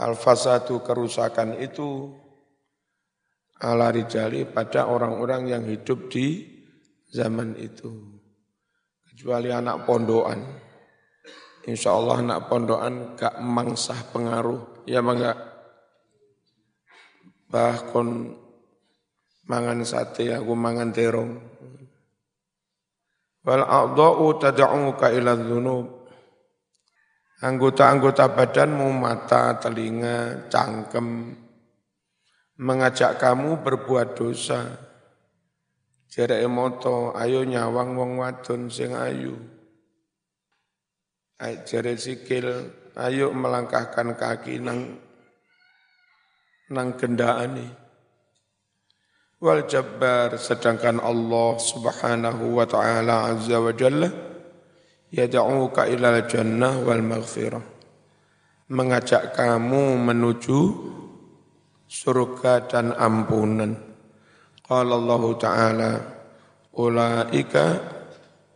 Al-fasadu kerusakan itu ala rijali pada orang-orang yang hidup di zaman itu. Kecuali anak pondokan. Insya Allah anak pondokan gak mangsah pengaruh. Ya bangga. Bahkan mangan sate aku mangan terong. Wal a'dha'u tad'uka ila Anggota-anggota badanmu, mata, telinga, cangkem, mengajak kamu berbuat dosa. Jere emoto, ayo nyawang wong wadon sing ayu. Jere sikil, ayo melangkahkan kaki nang nang kendaane. Wal jabbar sedangkan Allah Subhanahu wa taala azza wa jalla yad'uka ilal jannah wal maghfirah. Mengajak kamu menuju surga dan ampunan. Qala Allah taala ulaika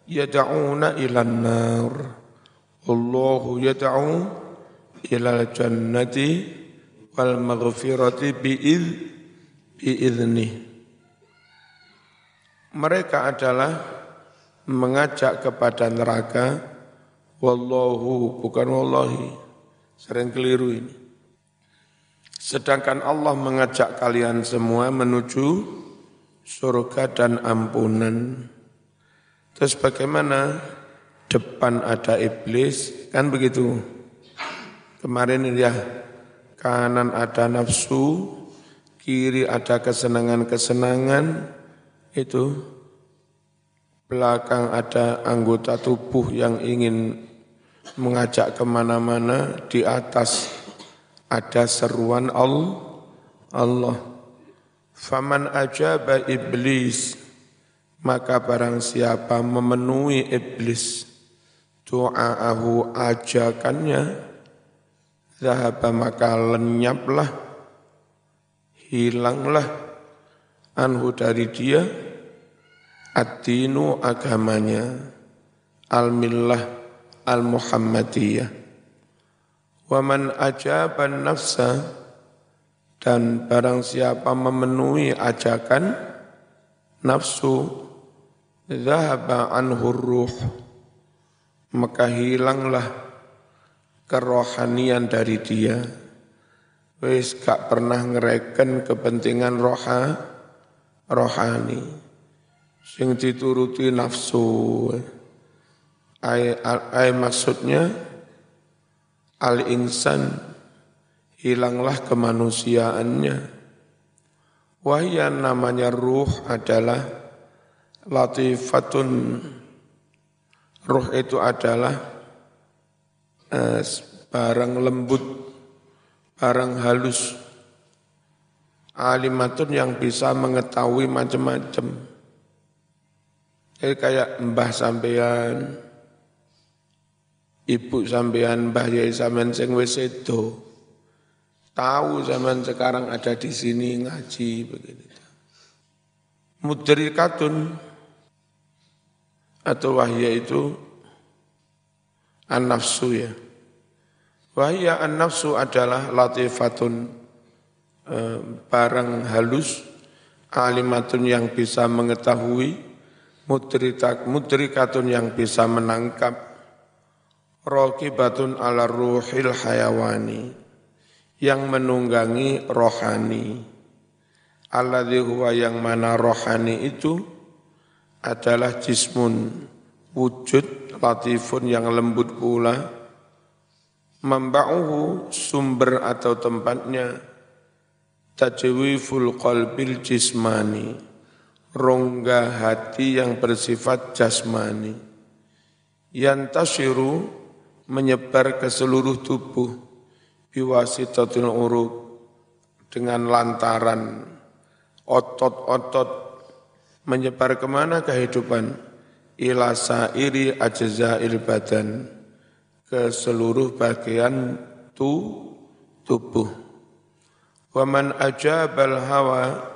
yad'una ilan nar. Allahu yad'u ilal jannati wal maghfirati bi'idh bi'idhnih. Mereka adalah mengajak kepada neraka wallahu bukan wallahi sering keliru ini. Sedangkan Allah mengajak kalian semua menuju surga dan ampunan. Terus bagaimana? Depan ada iblis kan begitu? Kemarin ya kanan ada nafsu kiri ada kesenangan-kesenangan itu belakang ada anggota tubuh yang ingin mengajak ke mana-mana, di atas ada seruan Allah. Faman ajaba iblis, maka barang siapa memenuhi iblis, doa'ahu ajakannya, zahaba maka lenyaplah, hilanglah anhu dari dia, Ad-dinu agamanya Al-millah Al-Muhammadiyah. Wa man ajaban nafsa Dan barang siapa memenuhi ajakan Nafsu Zahaba anhur ruh Maka hilanglah kerohanian dari dia. Wis gak pernah ngereken kepentingan roha, rohani sing dituruti nafsu. Ay, ay maksudnya al insan hilanglah kemanusiaannya. Wahya namanya ruh adalah latifatun. Ruh itu adalah eh, barang lembut, barang halus, alimatun yang bisa mengetahui macam-macam Eh kayak mbah sampean, ibu sampean, mbah yai sampean sing wis sedo. Tahu zaman sekarang ada di sini ngaji begini. Mudrikatun atau wahya itu an-nafsu ya. Wahya an-nafsu adalah latifatun eh, barang halus alimatun yang bisa mengetahui mudrikat mudrikatun yang bisa menangkap. Rokibatun ala ruhil hayawani yang menunggangi rohani. Alladzi huwa yang mana rohani itu adalah jismun wujud latifun yang lembut pula. Memba'uhu sumber atau tempatnya tajwiful qalbil jismani rongga hati yang bersifat jasmani. yang tasiru menyebar ke seluruh tubuh biwasitatul uruk dengan lantaran otot-otot menyebar ke mana kehidupan ila sairi ajza'il badan ke seluruh bagian tu, tubuh. Waman ajabal hawa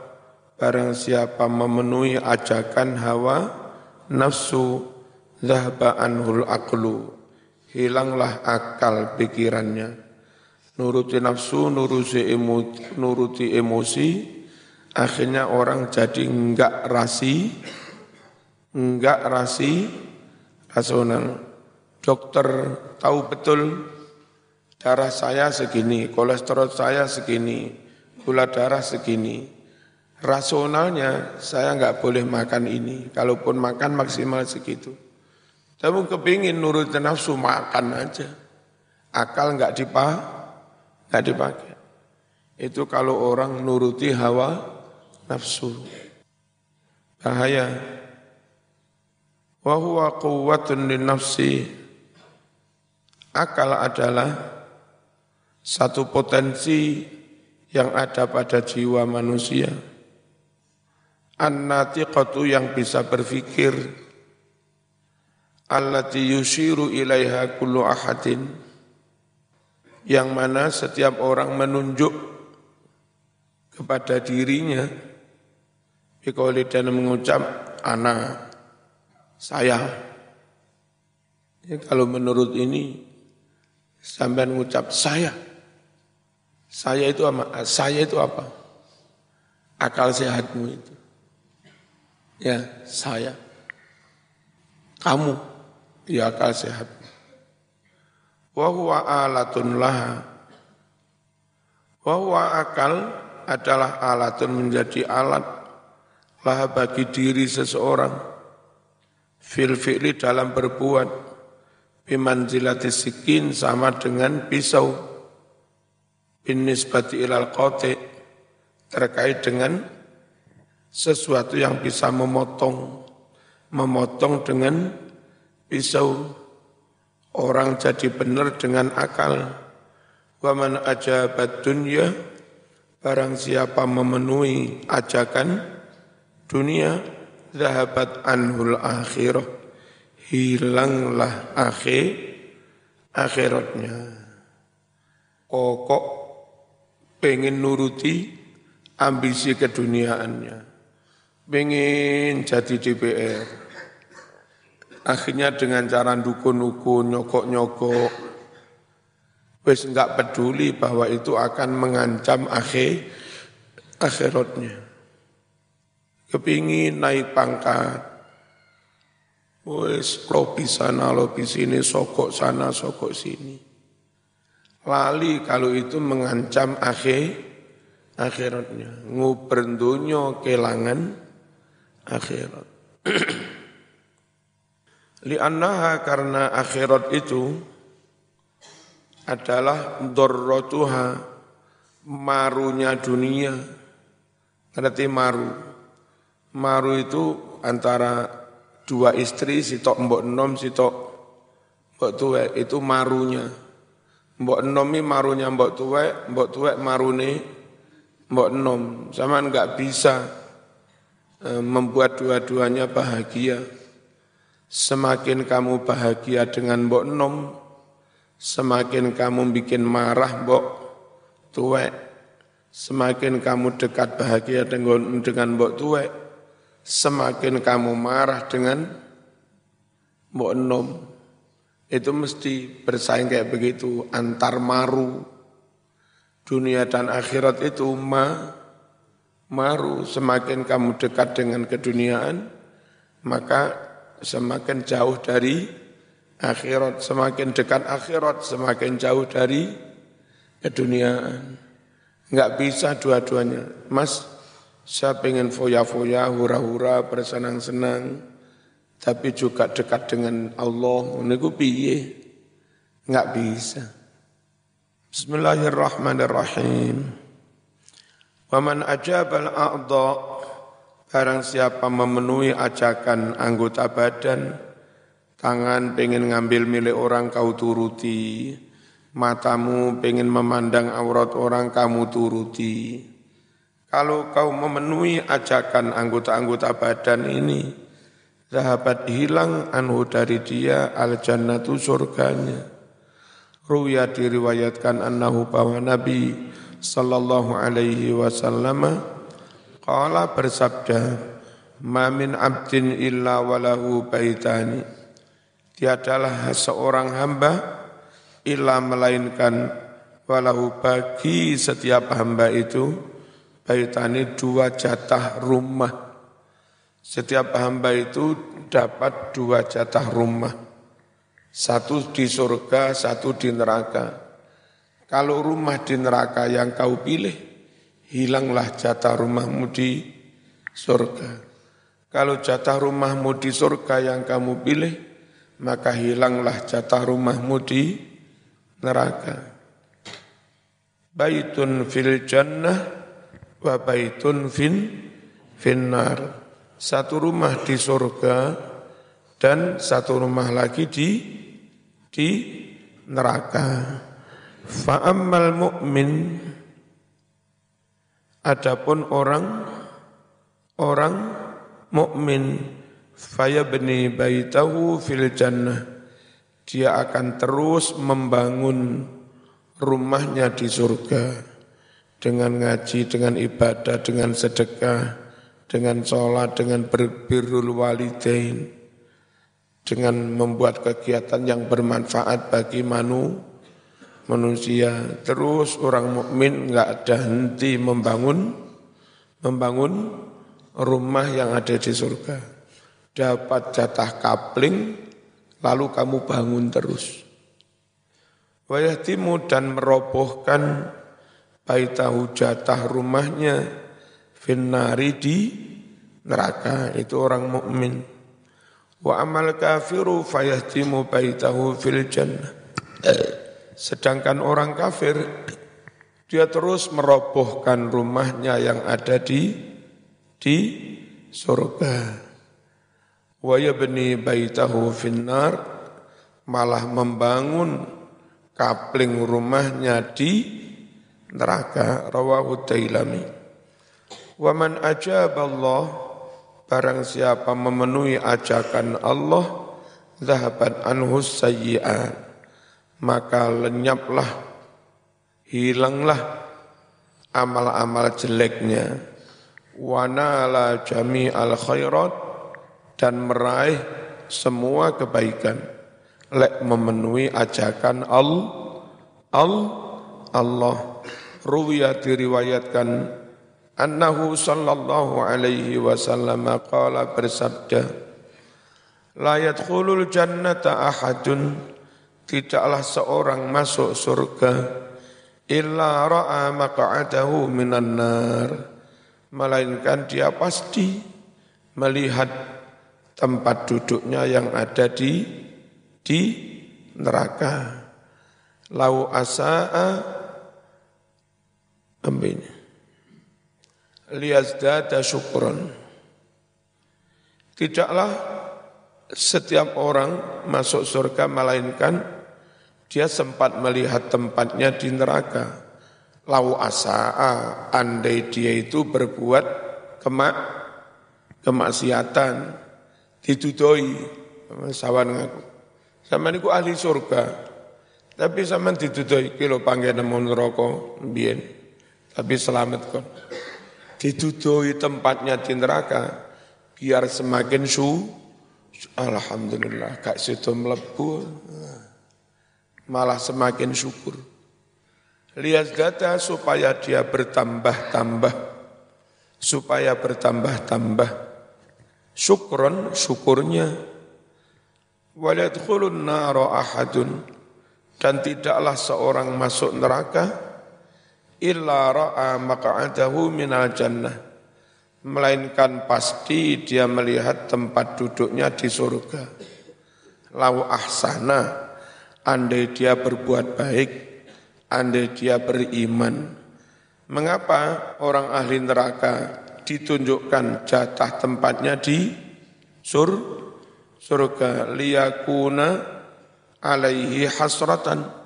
Barang siapa memenuhi ajakan hawa nafsu zahba anhul aklu hilanglah akal pikirannya nuruti nafsu, nuruti, emo, nuruti emosi, akhirnya orang jadi enggak rasi, enggak rasi, rasional. Dokter tahu betul darah saya segini, kolesterol saya segini, gula darah segini. Rasionalnya saya enggak boleh makan ini, kalaupun makan maksimal segitu. Tapi kepingin nurut nafsu makan aja. Akal enggak dipah, Nggak dipakai. Itu kalau orang nuruti hawa nafsu. Bahaya. Wahuwa quwwatun nafsi. Akal adalah satu potensi yang ada pada jiwa manusia. An-natiqatu yang bisa berfikir. Allati yushiru ilaiha kullu ahadin. Yang mana setiap orang menunjuk kepada dirinya. Bikoli dan mengucap anak saya ya, kalau menurut ini sampai mengucap saya. Saya itu apa? Saya itu apa? Akal sehatmu itu ya saya. Kamu ya akal sehat. Wa alatun laha. Wa akal adalah alatun menjadi alat laha bagi diri seseorang. Fil fi'li dalam berbuat. Bimanzilati sikin sama dengan pisau. Bin nisbati ilal qati. Terkait dengan sesuatu yang bisa memotong memotong dengan pisau. Orang jadi benar dengan akal. Wa man ajabat dunya barang siapa memenuhi ajakan dunia zahabat anhul akhirah. Hilanglah akhir akhiratnya. Kokok pengen nuruti ambisi keduniaannya pengen jadi DPR Akhirnya dengan cara dukun-dukun, nyokok-nyokok, wis enggak peduli bahwa itu akan mengancam akhir akhiratnya. Kepingin naik pangkat, wis lobi sana, lobi sini, sokok sana, sokok sini. Lali kalau itu mengancam akhir akhiratnya. Nguber kelangan akhirat. Li'annaha karena akhirat itu adalah dorrotuha marunya dunia. Berarti maru. Maru itu antara dua istri, sitok mbok enom, sitok mbok tuwek, itu marunya. Mbok enomi marunya mbok tuwek, mbok tuwek marune mbok enom. Sama enggak bisa membuat dua-duanya bahagia. Semakin kamu bahagia dengan mbok nom, semakin kamu bikin marah mbok tuwek. Semakin kamu dekat bahagia dengan dengan mbok tuwek, semakin kamu marah dengan mbok nom. Itu mesti bersaing kayak begitu antar maru. Dunia dan akhirat itu ma maru semakin kamu dekat dengan keduniaan maka semakin jauh dari akhirat, semakin dekat akhirat, semakin jauh dari keduniaan. Enggak bisa dua-duanya. Mas, saya pengen foya-foya, hura-hura, bersenang-senang, tapi juga dekat dengan Allah. Ini piye? Enggak bisa. Bismillahirrahmanirrahim. Waman ajabal a'dha' Barang siapa memenuhi ajakan anggota badan, tangan pengen ngambil milik orang kau turuti, matamu pengen memandang aurat orang kamu turuti. Kalau kau memenuhi ajakan anggota-anggota badan ini, sahabat hilang anhu dari dia al jannatu surganya. Ruya diriwayatkan annahu bahwa Nabi sallallahu alaihi wasallam Qala bersabda, "Ma min abdin illa walahu baitani." Tiadalah seorang hamba illa melainkan walau bagi setiap hamba itu baitani dua jatah rumah. Setiap hamba itu dapat dua jatah rumah. Satu di surga, satu di neraka. Kalau rumah di neraka yang kau pilih, hilanglah jatah rumahmu di surga. Kalau jatah rumahmu di surga yang kamu pilih, maka hilanglah jatah rumahmu di neraka. Baitun fil jannah wa baitun fin finnar. Satu rumah di surga dan satu rumah lagi di di neraka. Fa'ammal mu'min Adapun orang orang mukmin fayabni baitahu fil jannah. Dia akan terus membangun rumahnya di surga dengan ngaji, dengan ibadah, dengan sedekah, dengan sholat, dengan berbirul walidain, dengan membuat kegiatan yang bermanfaat bagi manusia manusia. Terus orang mukmin nggak ada henti membangun membangun rumah yang ada di surga. Dapat jatah kapling lalu kamu bangun terus. Wayahtimu dan merobohkan baitahu jatah rumahnya finnari di neraka. Itu orang mukmin. Wa amal kafiru fayahtimu baitahu fil jannah Sedangkan orang kafir dia terus merobohkan rumahnya yang ada di di surga. Wa yabni baitahu finnar malah membangun kapling rumahnya di neraka rawahu Dailami. Wa man Allah barang siapa memenuhi ajakan Allah zahabat anhu sayyi'at maka lenyaplah, hilanglah amal-amal jeleknya, wanala jami al khairat dan meraih semua kebaikan, lek memenuhi ajakan al al Allah. Ruwiya diriwayatkan annahu sallallahu alaihi wasallam qala bersabda la yadkhulul jannata ahadun tidaklah seorang masuk surga illa ra'a maq'adahu minan nar. Melainkan dia pasti melihat tempat duduknya yang ada di di neraka. Lau asa'a ambini liyazdada syukron. Tidaklah setiap orang masuk surga melainkan dia sempat melihat tempatnya di neraka. Lau asa'a, andai dia itu berbuat kemak, kemaksiatan, ditudoi, sawan ngaku. Sama niku ahli surga, tapi sama ditudoi, kilo panggil nemu neraka, bien. Tapi selamat kok. Ditudoi tempatnya di neraka, biar semakin su, Alhamdulillah, kak situ melebu malah semakin syukur. Lihat data supaya dia bertambah-tambah, supaya bertambah-tambah. Syukron, syukurnya. Waliyadkhulun nara ahadun. Dan tidaklah seorang masuk neraka, illa ra'a maqa'adahu minal jannah. Melainkan pasti dia melihat tempat duduknya di surga. Lau ahsana, andai dia berbuat baik, andai dia beriman. Mengapa orang ahli neraka ditunjukkan jatah tempatnya di sur surga? Liyakuna alaihi hasratan.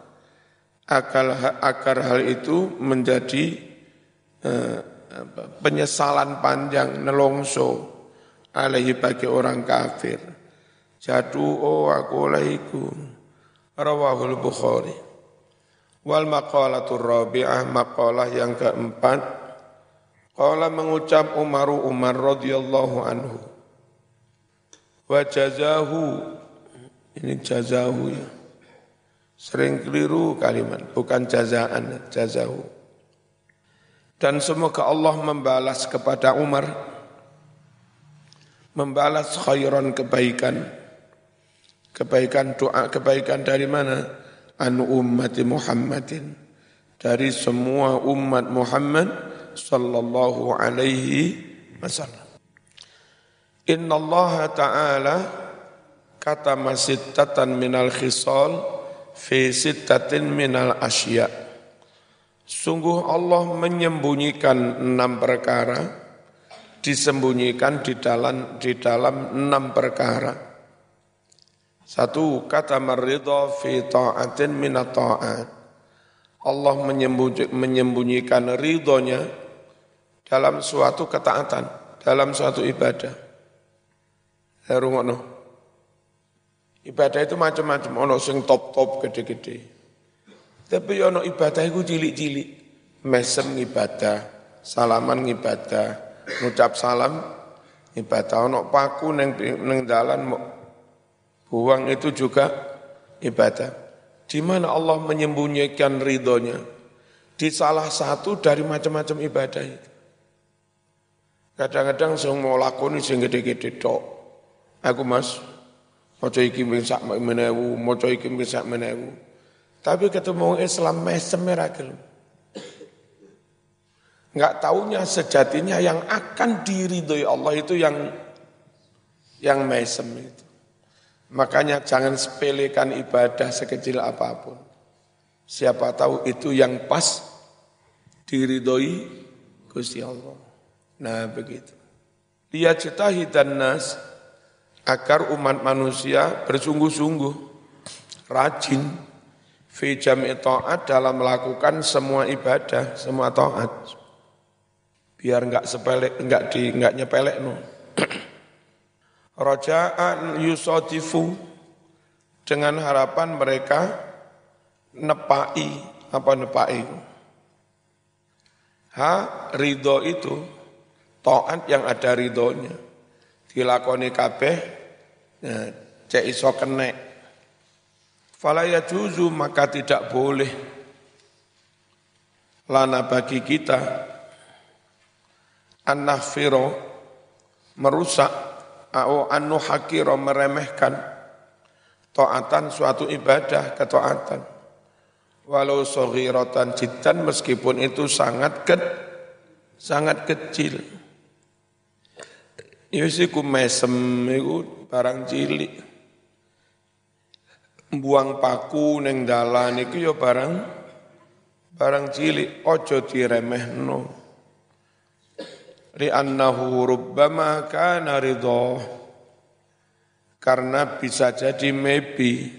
Agar, agar hal itu menjadi eh, penyesalan panjang nelongso alaihi bagi orang kafir. Jadu oh aku Rawahul Bukhari. Wal maqalatul rabi'ah maqalah yang keempat. Qala mengucap Umaru Umar radhiyallahu anhu. Wa jazahu ini jazahu ya. Sering keliru kalimat, bukan jazaan, jazahu. Dan semoga Allah membalas kepada Umar, membalas khairan kebaikan, kebaikan doa, kebaikan dari mana? Anu ummati Muhammadin, dari semua umat Muhammad sallallahu alaihi wasallam. Inna Allah Ta'ala kata masittatan minal khisal fi sittatin minal asya. Sungguh Allah menyembunyikan enam perkara, disembunyikan di dalam di dalam enam perkara. Satu kata meridha fi ta'atin minat ta'at. Allah menyembunyikan ridhonya dalam suatu ketaatan, dalam suatu ibadah. Herungono. Ibadah itu macam-macam, ono sing top-top gede-gede. Tapi ono ibadah itu cilik-cilik. Mesem ibadah, salaman ibadah, ngucap salam ibadah. Ono paku neng neng dalan buang itu juga ibadah. Di mana Allah menyembunyikan ridhonya? Di salah satu dari macam-macam ibadah itu. Kadang-kadang saya mau lakoni sing gede-gede tok. Aku mas, Moco iki sak menewu, moco iki sak menewu. Tapi ketemu Islam mesem mirakel. Enggak taunya sejatinya yang akan diridhoi Allah itu yang yang mesem itu. Makanya jangan sepelekan ibadah sekecil apa pun. Siapa tahu itu yang pas diridhoi Gusti Allah. Nah begitu. Liyajtahidan nas agar umat manusia bersungguh-sungguh rajin fi jam'i ta'at dalam melakukan semua ibadah, semua taat. Biar enggak sepele, enggak di enggak nyepelek no. Raja'an yusadifu. Dengan harapan mereka nepai apa nepai ha ridho itu taat yang ada ridhonya. Dilakoni kabeh nah, cek iso kenek fala juzu maka tidak boleh. Lana bagi kita an-nahfiro merusak atau anu hakiro meremehkan taatan suatu ibadah ketaatan walau soghiratan jiddan meskipun itu sangat ke, sangat kecil Ya ku mesem iku barang cilik. Buang paku neng dalan iku ya barang barang cilik ojo diremehno. Li annahu rubbama kana ridho. Karena bisa jadi maybe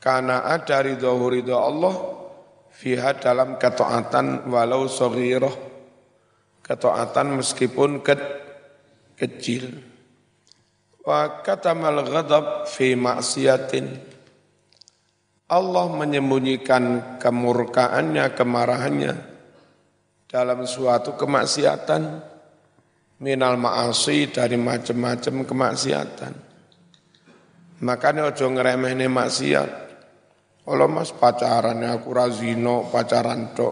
karena ada ridho ridho Allah fiha dalam ketaatan walau sogiroh ketaatan meskipun ket kecil. Wa katamal ghadab fi maksiatin. Allah menyembunyikan kemurkaannya, kemarahannya dalam suatu kemaksiatan minal ma'asi dari macam-macam kemaksiatan. Makanya ojo ngeremehne maksiat. Kalau mas pacaran aku razino pacaran to.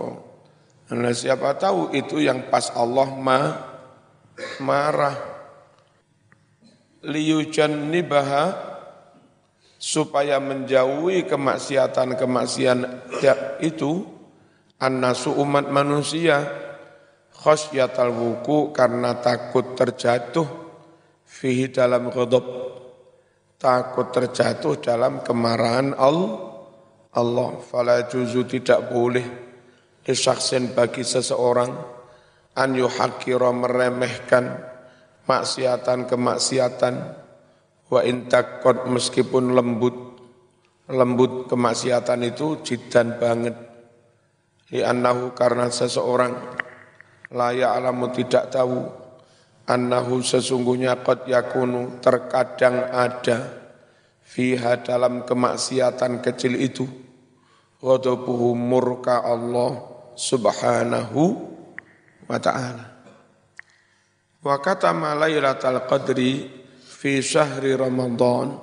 Nah, siapa tahu itu yang pas Allah ma marah liyujannibaha supaya menjauhi kemaksiatan-kemaksiatan itu annasu umat manusia. Khasyatal wuku karena takut terjatuh fihi dalam ghadab. Takut terjatuh dalam kemarahan Allah Allah. Fala juzu tidak boleh disaksin bagi seseorang an yuhakira meremehkan maksiatan kemaksiatan. Wa intakot meskipun lembut lembut kemaksiatan itu jidan banget li annahu karena seseorang layak alamu tidak tahu annahu sesungguhnya qad yakunu terkadang ada fiha dalam kemaksiatan kecil itu. Ghadabuhu murka Allah subhanahu wa ta'ala. Wa katama lailatul qadri fi syahri Ramadan.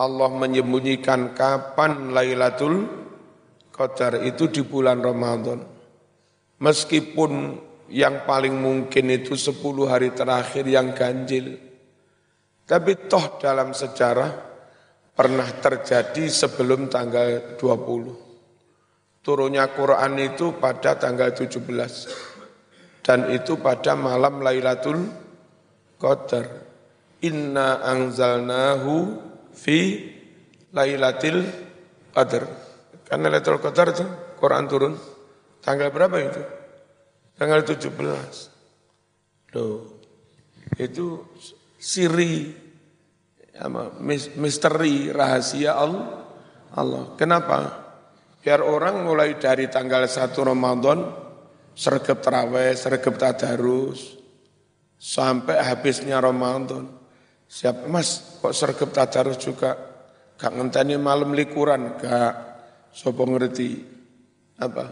Allah menyembunyikan kapan Lailatul Qadar itu di bulan Ramadan. Meskipun yang paling mungkin itu 10 hari terakhir yang ganjil. Tapi toh dalam sejarah pernah terjadi sebelum tanggal 20. Turunnya Quran itu pada tanggal 17. Dan itu pada malam Lailatul Qadar. Inna angzalnahu fi Lailatul Qadar. Karena Lailatul Qadar itu Quran turun tanggal berapa itu? Tanggal 17. Loh, itu siri misteri rahasia Allah. Allah. Kenapa? Biar orang mulai dari tanggal 1 Ramadan sergap terawih, sergap tadarus sampai habisnya Ramadan. Siap Mas, kok sergap tadarus juga gak ngenteni malam likuran, gak sopo ngerti apa?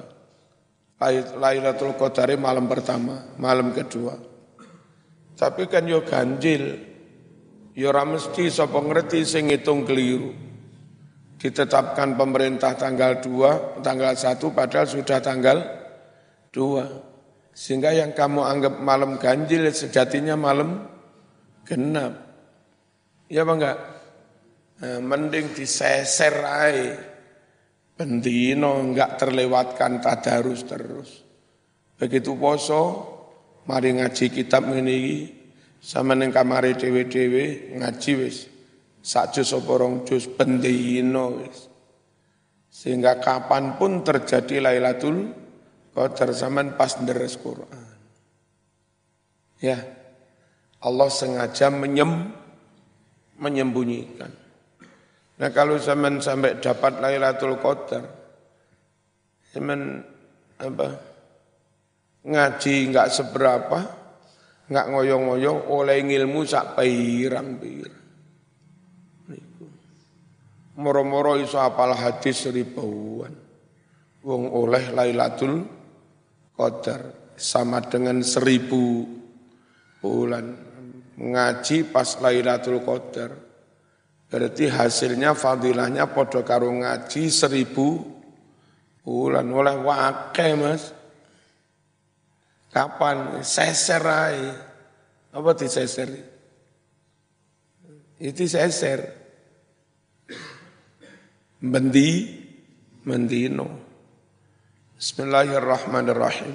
Lailatul Qadar malam pertama, malam kedua. Tapi kan yo ganjil, Ya ora mesti sapa ngerti sing ngitung keliru. Ditetapkan pemerintah tanggal 2, tanggal 1 padahal sudah tanggal 2. Sehingga yang kamu anggap malam ganjil sejatinya malam genap. Ya apa enggak? Nah, mending diseser aja. Bendino enggak terlewatkan tadarus terus. Begitu poso, mari ngaji kitab ini sama neng kamari dewe-dewe ngaji wis. Sak jus apa rong jus pendino wis. Sehingga kapan pun terjadi Lailatul Qadar zaman pas deres Quran. Ya. Allah sengaja menyem menyembunyikan. Nah kalau zaman sampai dapat Lailatul Qadar, zaman apa? Ngaji enggak seberapa, nggak ngoyong-ngoyong oleh ilmu sak pirang-pirang. Moro-moro iso apal hadis ribuan. Wong oleh Lailatul Qadar sama dengan seribu bulan. Ngaji pas Lailatul Qadar. Berarti hasilnya fadilahnya podo karo ngaji seribu bulan. Oleh wakai mas. Kapan? Seser aja. Apa diseser? Itu seser. Bendi, mendino. Bismillahirrahmanirrahim.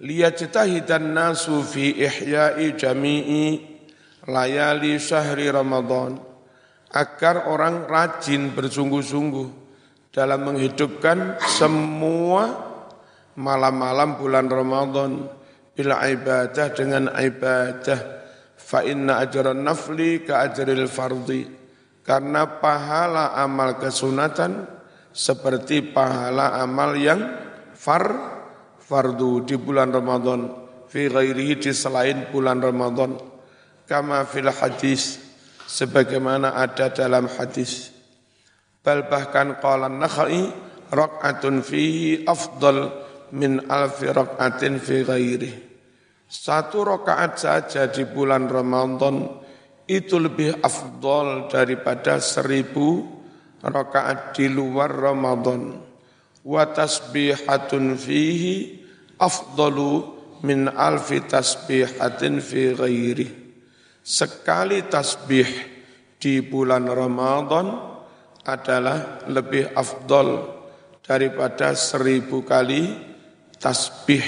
Liyajtahidan nasu fi ihya'i jami'i layali syahri Ramadan. Agar orang rajin bersungguh-sungguh dalam menghidupkan semua malam-malam bulan Ramadan. Bila ibadah dengan ibadah. Fa inna ajran nafli ka ajril fardhi karena pahala amal kesunatan seperti pahala amal yang far fardu di bulan Ramadan. Fi ghairihi di selain bulan Ramadan kama fil hadis sebagaimana ada dalam hadis bal bahkan qala nakhai rakaatun fihi afdal min alfi rakaatin fi ghairi. Satu rakaat saja di bulan Ramadan itu lebih afdol daripada seribu rakaat di luar Ramadan. Wa tasbihatun fihi afdalu min alfi tasbihatin fi ghairi. Sekali tasbih di bulan Ramadan adalah lebih afdol daripada seribu kali tasbih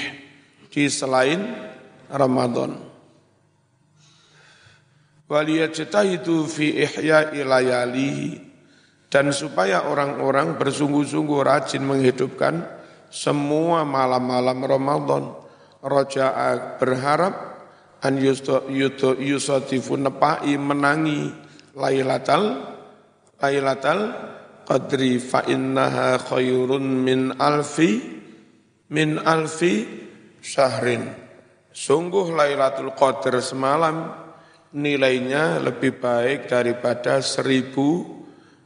di selain Ramadan. Waliyajtahidu fi ihya'i layalihi dan supaya orang-orang bersungguh-sungguh rajin menghidupkan semua malam-malam Ramadan. Roja'a berharap an yusatifu nepai menangi laylatal laylatal qadri fa innaha khairun min alfi min alfi syahrin. Sungguh Lailatul Qadar semalam nilainya lebih baik daripada seribu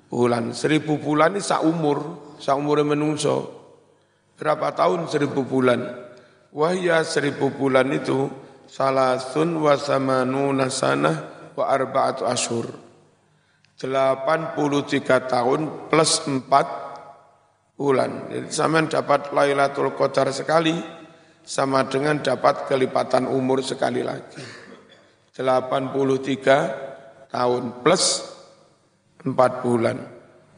bulan. Seribu bulan ini saumur, saumur menungso. Berapa tahun seribu bulan? Wahya seribu bulan itu salah sun wa samanuna sanah wa arba'atu ashur. 83 tahun plus 4 bulan. Jadi sampean dapat Lailatul Qadar sekali sama dengan dapat kelipatan umur sekali lagi. 83 tahun plus 4 bulan.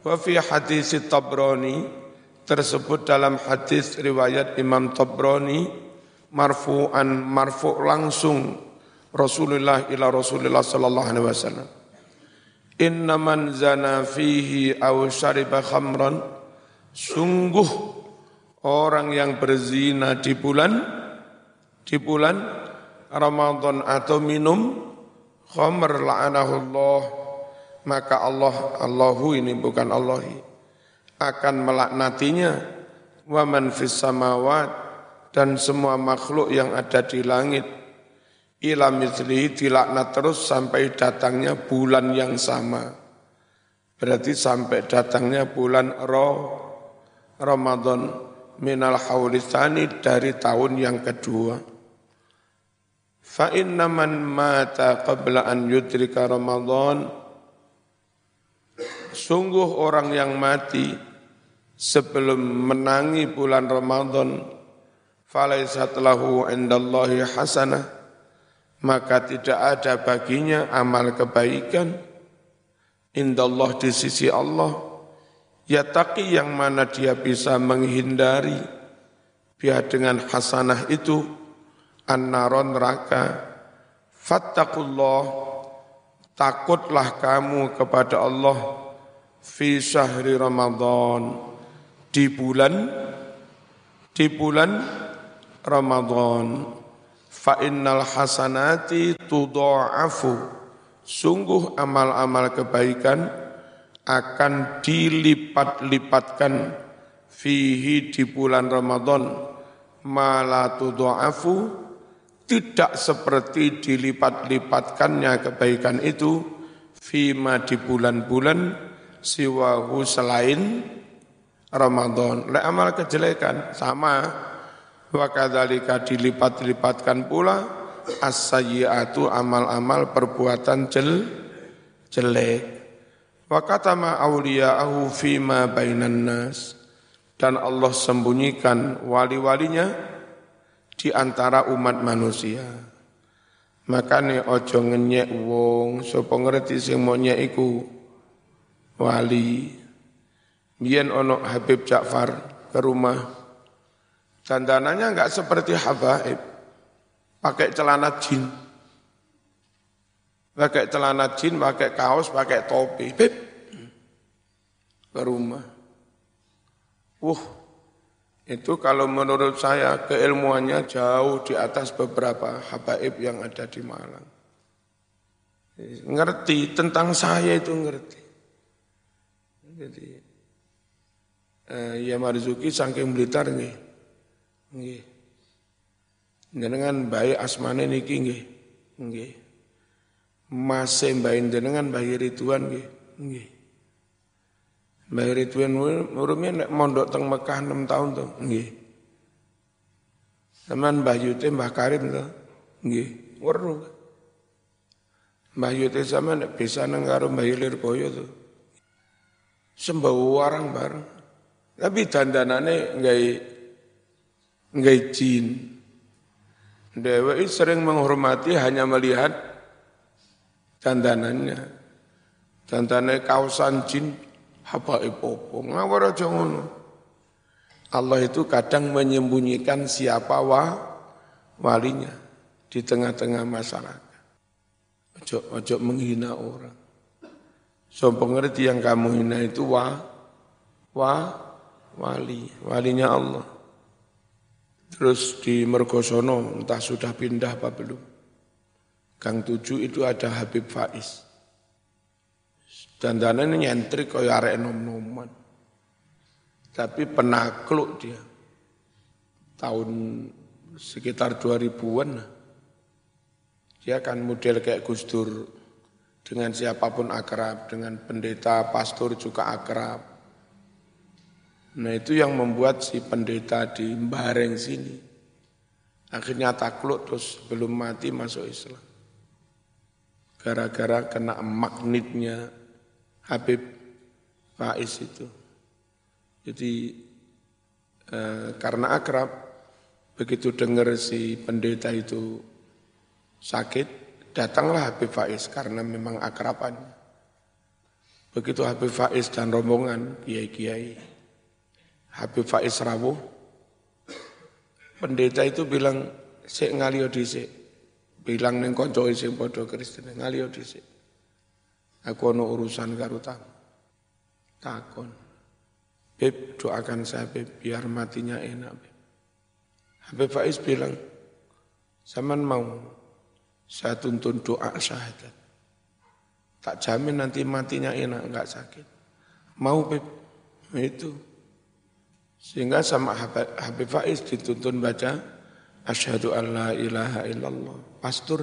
Wa fi hadis Tabrani tersebut dalam hadis riwayat Imam Tabrani marfu'an marfu' langsung Rasulullah ila Rasulullah sallallahu alaihi wasallam. Inna man zana fihi aw syariba khamran sungguh orang yang berzina di bulan di bulan Ramadan atau minum khamr la'anahullah maka Allah Allahu ini bukan Allahi akan melaknatinya. Wa man fis samawat dan semua makhluk yang ada di langit ila mithlihi dilaknat terus sampai datangnya bulan yang sama. Berarti sampai datangnya bulan Ro, Ramadan minal haulithani dari tahun yang kedua. Fa inna man mata qabla an yudrika Ramadan Sungguh orang yang mati sebelum menangi bulan Ramadan falaisat lahu indallahi hasanah. Maka tidak ada baginya amal kebaikan. Indallah di sisi Allah. Ya taqi yang mana dia bisa menghindari. Biar dengan hasanah itu annaron neraka. Fattakullah takutlah kamu kepada Allah fi syahri Ramadan. Di bulan di bulan Ramadan fa innal hasanati tudha'afu. Sungguh amal-amal kebaikan akan dilipat-lipatkan fihi di bulan Ramadan. Mala tudha'afu tidak seperti dilipat-lipatkannya kebaikan itu fima di bulan-bulan siwahu selain Ramadan. Le amal kejelekan sama Wa kadzalika dilipat-lipatkan pula as-sayyi'atu amal-amal perbuatan jel jelek. Wa katama awliya'ahu fima bainan nas. Dan Allah sembunyikan wali-walinya di antara umat manusia. Makane ojo ngenyek wong sapa ngerti sing iku wali. Biyen ono Habib Ja'far ke rumah Dandanannya enggak seperti habaib. Pakai celana jin. Pakai celana jin, pakai kaos, pakai topi. Bip. Ke rumah. Uh, itu kalau menurut saya keilmuannya jauh di atas beberapa habaib yang ada di Malang. Ngerti tentang saya itu ngerti. Jadi, eh, ya Marzuki saking Blitar nih, Nggih. Jenengan bayi asmane niki nggih. Nggih. Masih bayi jenengan bayi Ridwan nggih. Nggih. Bayi Ridwan urumnya nek mondok teng Mekah 6 tahun tuh. Nggih. Teman Mbah Yute Mbah Karim tuh. Nggih. Weru. Mbah Yute sama nek bisa nang karo Mbah Lirboyo tuh. Sembawa orang bareng. Tapi dandanane nggak nggak jin. Dewa sering menghormati hanya melihat dandanannya. Dandannya kausan jin, apa ipopo, ngawar aja ngono. Allah itu kadang menyembunyikan siapa wa, walinya di tengah-tengah masyarakat. Ojo, ojo menghina orang. So pengerti yang kamu hina itu wa, wa, wali, walinya Allah. Terus di Mergosono entah sudah pindah apa belum. Gang tujuh itu ada Habib Faiz. Dan dana ini nyentrik kaya arek nom-noman. Tapi penakluk dia. Tahun sekitar 2000-an Dia kan model kayak Gus Dur. Dengan siapa pun akrab, dengan pendeta, pastor juga akrab Nah itu yang membuat si pendeta di Bareng sini akhirnya takluk terus belum mati masuk Islam. Gara-gara kena magnetnya Habib Faiz itu. Jadi eh, karena akrab, begitu dengar si pendeta itu sakit, datanglah Habib Faiz karena memang akrabannya. Begitu Habib Faiz dan rombongan, kiai-kiai, Habib Faiz rawuh, pendeta itu bilang, sik ngalio dhisik. Bilang ning kanca sing padha Kristen, ngalio dhisik. Aku ono urusan karo tamu. Takon. Beb, doakan saya Beb, biar matinya enak Beb. Habib Faiz bilang, Zaman mau saya tuntun doa syahadat. Tak jamin nanti matinya enak, enggak sakit. Mau Beb, itu. Sehingga sama Habib Faiz dituntun baca, Asyhadu an la ilaha illallah. Pastur.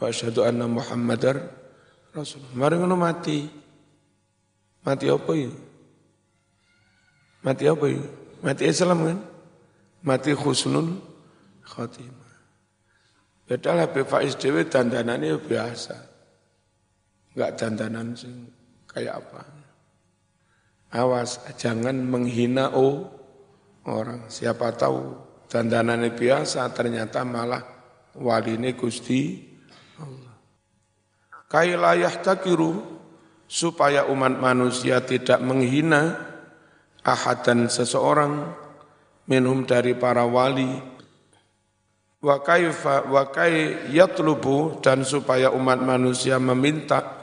Wa asyhadu anna Muhammadar Rasul. Mari ngono mati. Mati apa ya? Mati apa ya? Mati Islam kan? Mati khusnul khatimah. Padahal Habib Faiz Dewi dandanannya biasa. Enggak dandanan sing kayak apa. Awas, jangan menghina oh, orang. Siapa tahu dandanannya biasa, ternyata malah wali ini Gusti. Kailayah takiru, supaya umat manusia tidak menghina ahad dan seseorang minhum dari para wali wa kaifa wa yatlubu dan supaya umat manusia meminta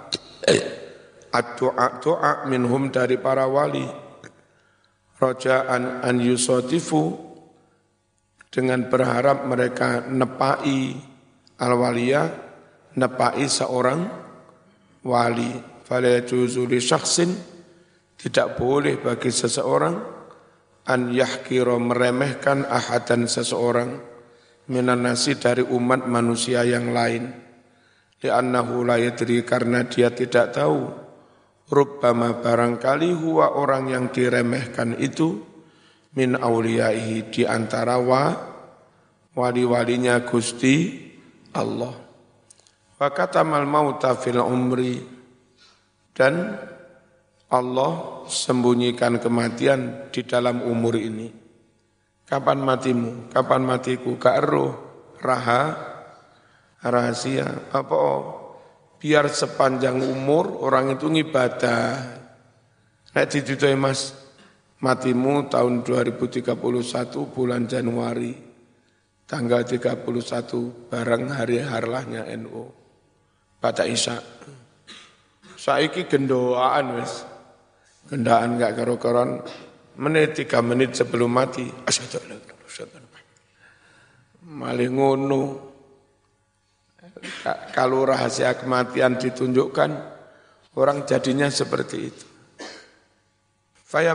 doa minhum dari para wali. Rojaan an yusatifu dengan berharap mereka nepai al waliyah nepai seorang wali. Fala yajuzu syakhsin. Tidak boleh bagi seseorang an yahkira meremehkan ahadan seseorang minan nasi dari umat manusia yang lain. Li'annahu la karena dia tidak tahu rubbama barangkali huwa orang yang diremehkan itu min auliyaihi di antara wa wali-walinya Gusti Allah wa katamal mauta fil umri dan Allah sembunyikan kematian di dalam umur ini. Kapan matimu? Kapan matiku? Ka'ruh, raha, rahasia. Apa? Oh, biar sepanjang umur orang itu ngibadah. Nek ditutui mas, matimu tahun 2031 bulan Januari, tanggal 31 bareng hari harlahnya NU. Pada Isya. Saiki gendoaan wis. Gendaan gak karo-karon menit tiga menit sebelum mati. Asyhadu an Malih ngono. Kalau rahasia kematian ditunjukkan, orang jadinya seperti itu.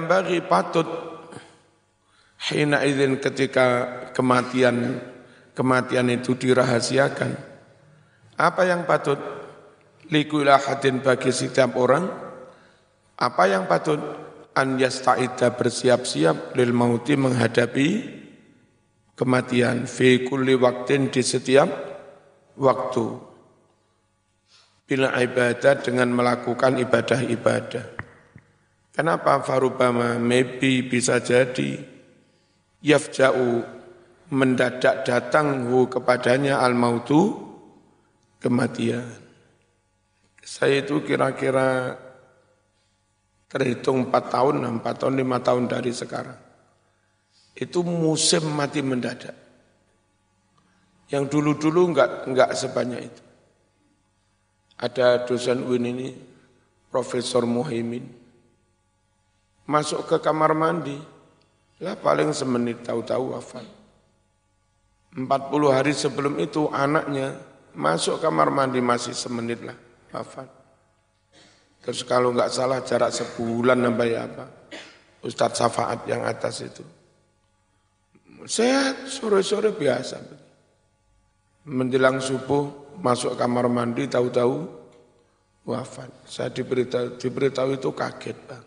bagi patut hina izin ketika kematian kematian itu dirahasiakan. Apa yang patut likula hadin bagi setiap orang apa yang patut an yasta'idha bersiap-siap lil mauti menghadapi kematian fi kulli waktin di setiap waktu bila ibadah dengan melakukan ibadah-ibadah kenapa farubama maybe bisa jadi yafja'u mendadak datang hu kepadanya al mautu kematian saya itu kira-kira terhitung 4 tahun, 4 tahun, 5 tahun dari sekarang. Itu musim mati mendadak. Yang dulu-dulu enggak, enggak sebanyak itu. Ada dosen UIN ini, Profesor Muhaimin, masuk ke kamar mandi, lah paling semenit tahu-tahu wafat. 40 hari sebelum itu anaknya masuk kamar mandi masih semenit lah wafat. Terus kalau nggak salah jarak sebulan sampai apa? Ustadz Safaat yang atas itu. Sehat, sore-sore biasa. Menjelang subuh, masuk kamar mandi, tahu-tahu wafat. Saya diberitahu, diberitahu itu kaget bang.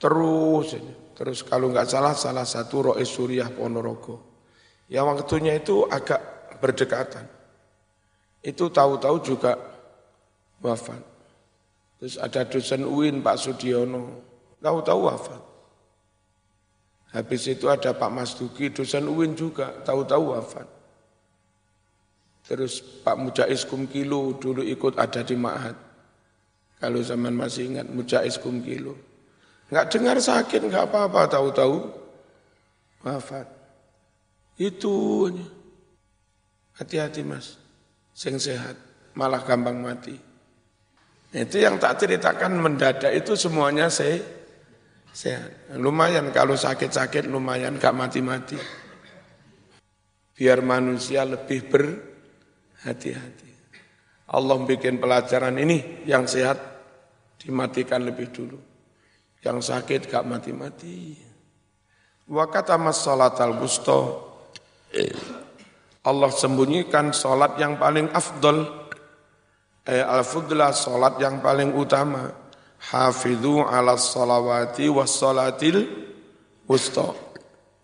Terus, terus kalau nggak salah, salah satu rois Suriah Ponorogo. Yang waktunya itu agak berdekatan. Itu tahu-tahu juga wafat. Terus ada dosen UIN Pak Sudiono, tahu-tahu wafat. Habis itu ada Pak Mas Duki, dosen UIN juga, tahu-tahu wafat. Terus Pak Mujais Kumkilo dulu ikut ada di Ma'had. Kalau zaman masih ingat Mujais Kumkilo. Enggak dengar sakit, enggak apa-apa, tahu-tahu wafat. Itu hati-hati mas, sing sehat, malah gampang mati. Itu yang tak ceritakan mendadak itu semuanya se sehat. Lumayan kalau sakit-sakit lumayan gak mati-mati. Biar manusia lebih berhati-hati. Allah bikin pelajaran ini yang sehat dimatikan lebih dulu. Yang sakit gak mati-mati. Wa kata mas salat al Allah sembunyikan salat yang paling afdol eh, al-fudlah salat yang paling utama hafidhu ala salawati was salatil wusta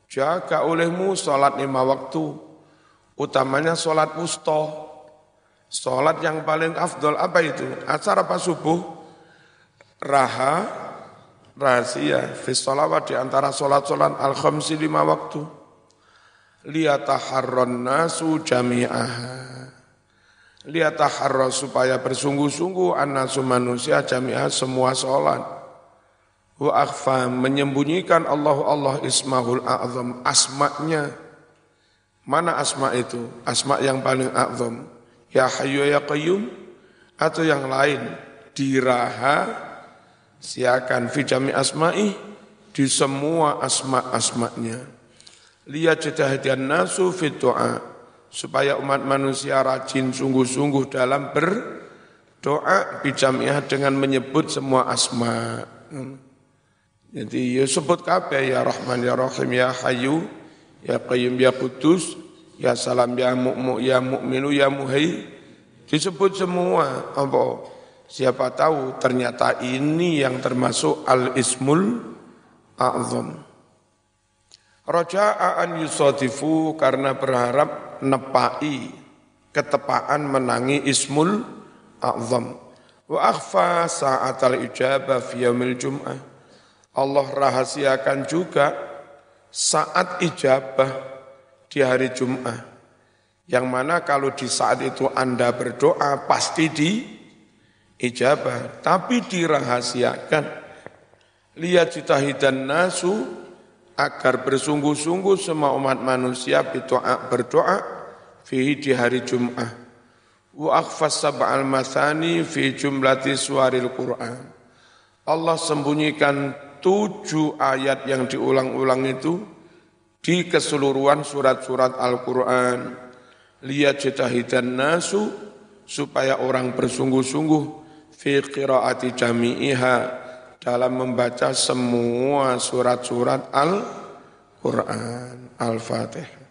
jaga olehmu salat lima waktu utamanya salat wusta salat yang paling afdol apa itu acara apa subuh raha rahasia fi salawat di antara salat-salat al-khamsi lima waktu liyataharron nasu jami'aha liataharra supaya bersungguh-sungguh anasu manusia jami'ah semua sholat. Wa akhfa menyembunyikan Allah Allah ismahul a'zam asma'nya. Mana asma itu? Asma yang paling a'zam. Ya hayyu ya qayyum atau yang lain diraha siakan fi jami asma'i di semua asma-asma'nya. Lihat jadahidian nasu fit supaya umat manusia rajin sungguh-sungguh dalam berdoa bijamiah dengan menyebut semua asma. Jadi ya sebut kabeh ya Rahman ya Rahim ya Hayyu ya Qayyum ya Kudus ya Salam ya Mu'mu ya Mu'minu ya Muhai disebut semua apa siapa tahu ternyata ini yang termasuk al-ismul a'zam. Raja'an yusadifu karena berharap nepai ketepaan menangi ismul a'zam. Wa akhfa sa'atal ijabah fi yaumil jum'ah. Allah rahasiakan juga saat ijabah di hari Jum'ah. Yang mana kalau di saat itu Anda berdoa pasti di ijabah. Tapi dirahasiakan. Lihat citahidan nasu agar bersungguh-sungguh semua umat manusia berdoa, berdoa fihi di hari Jum'ah. Wa akhfas sab'al mathani fi jumlati suaril Qur'an. Allah sembunyikan tujuh ayat yang diulang-ulang itu di keseluruhan surat-surat Al-Quran. Lihat jetahidan nasu supaya orang bersungguh-sungguh fi qiraati jami'iha dalam membaca semua surat-surat Al-Quran Al-Fatih.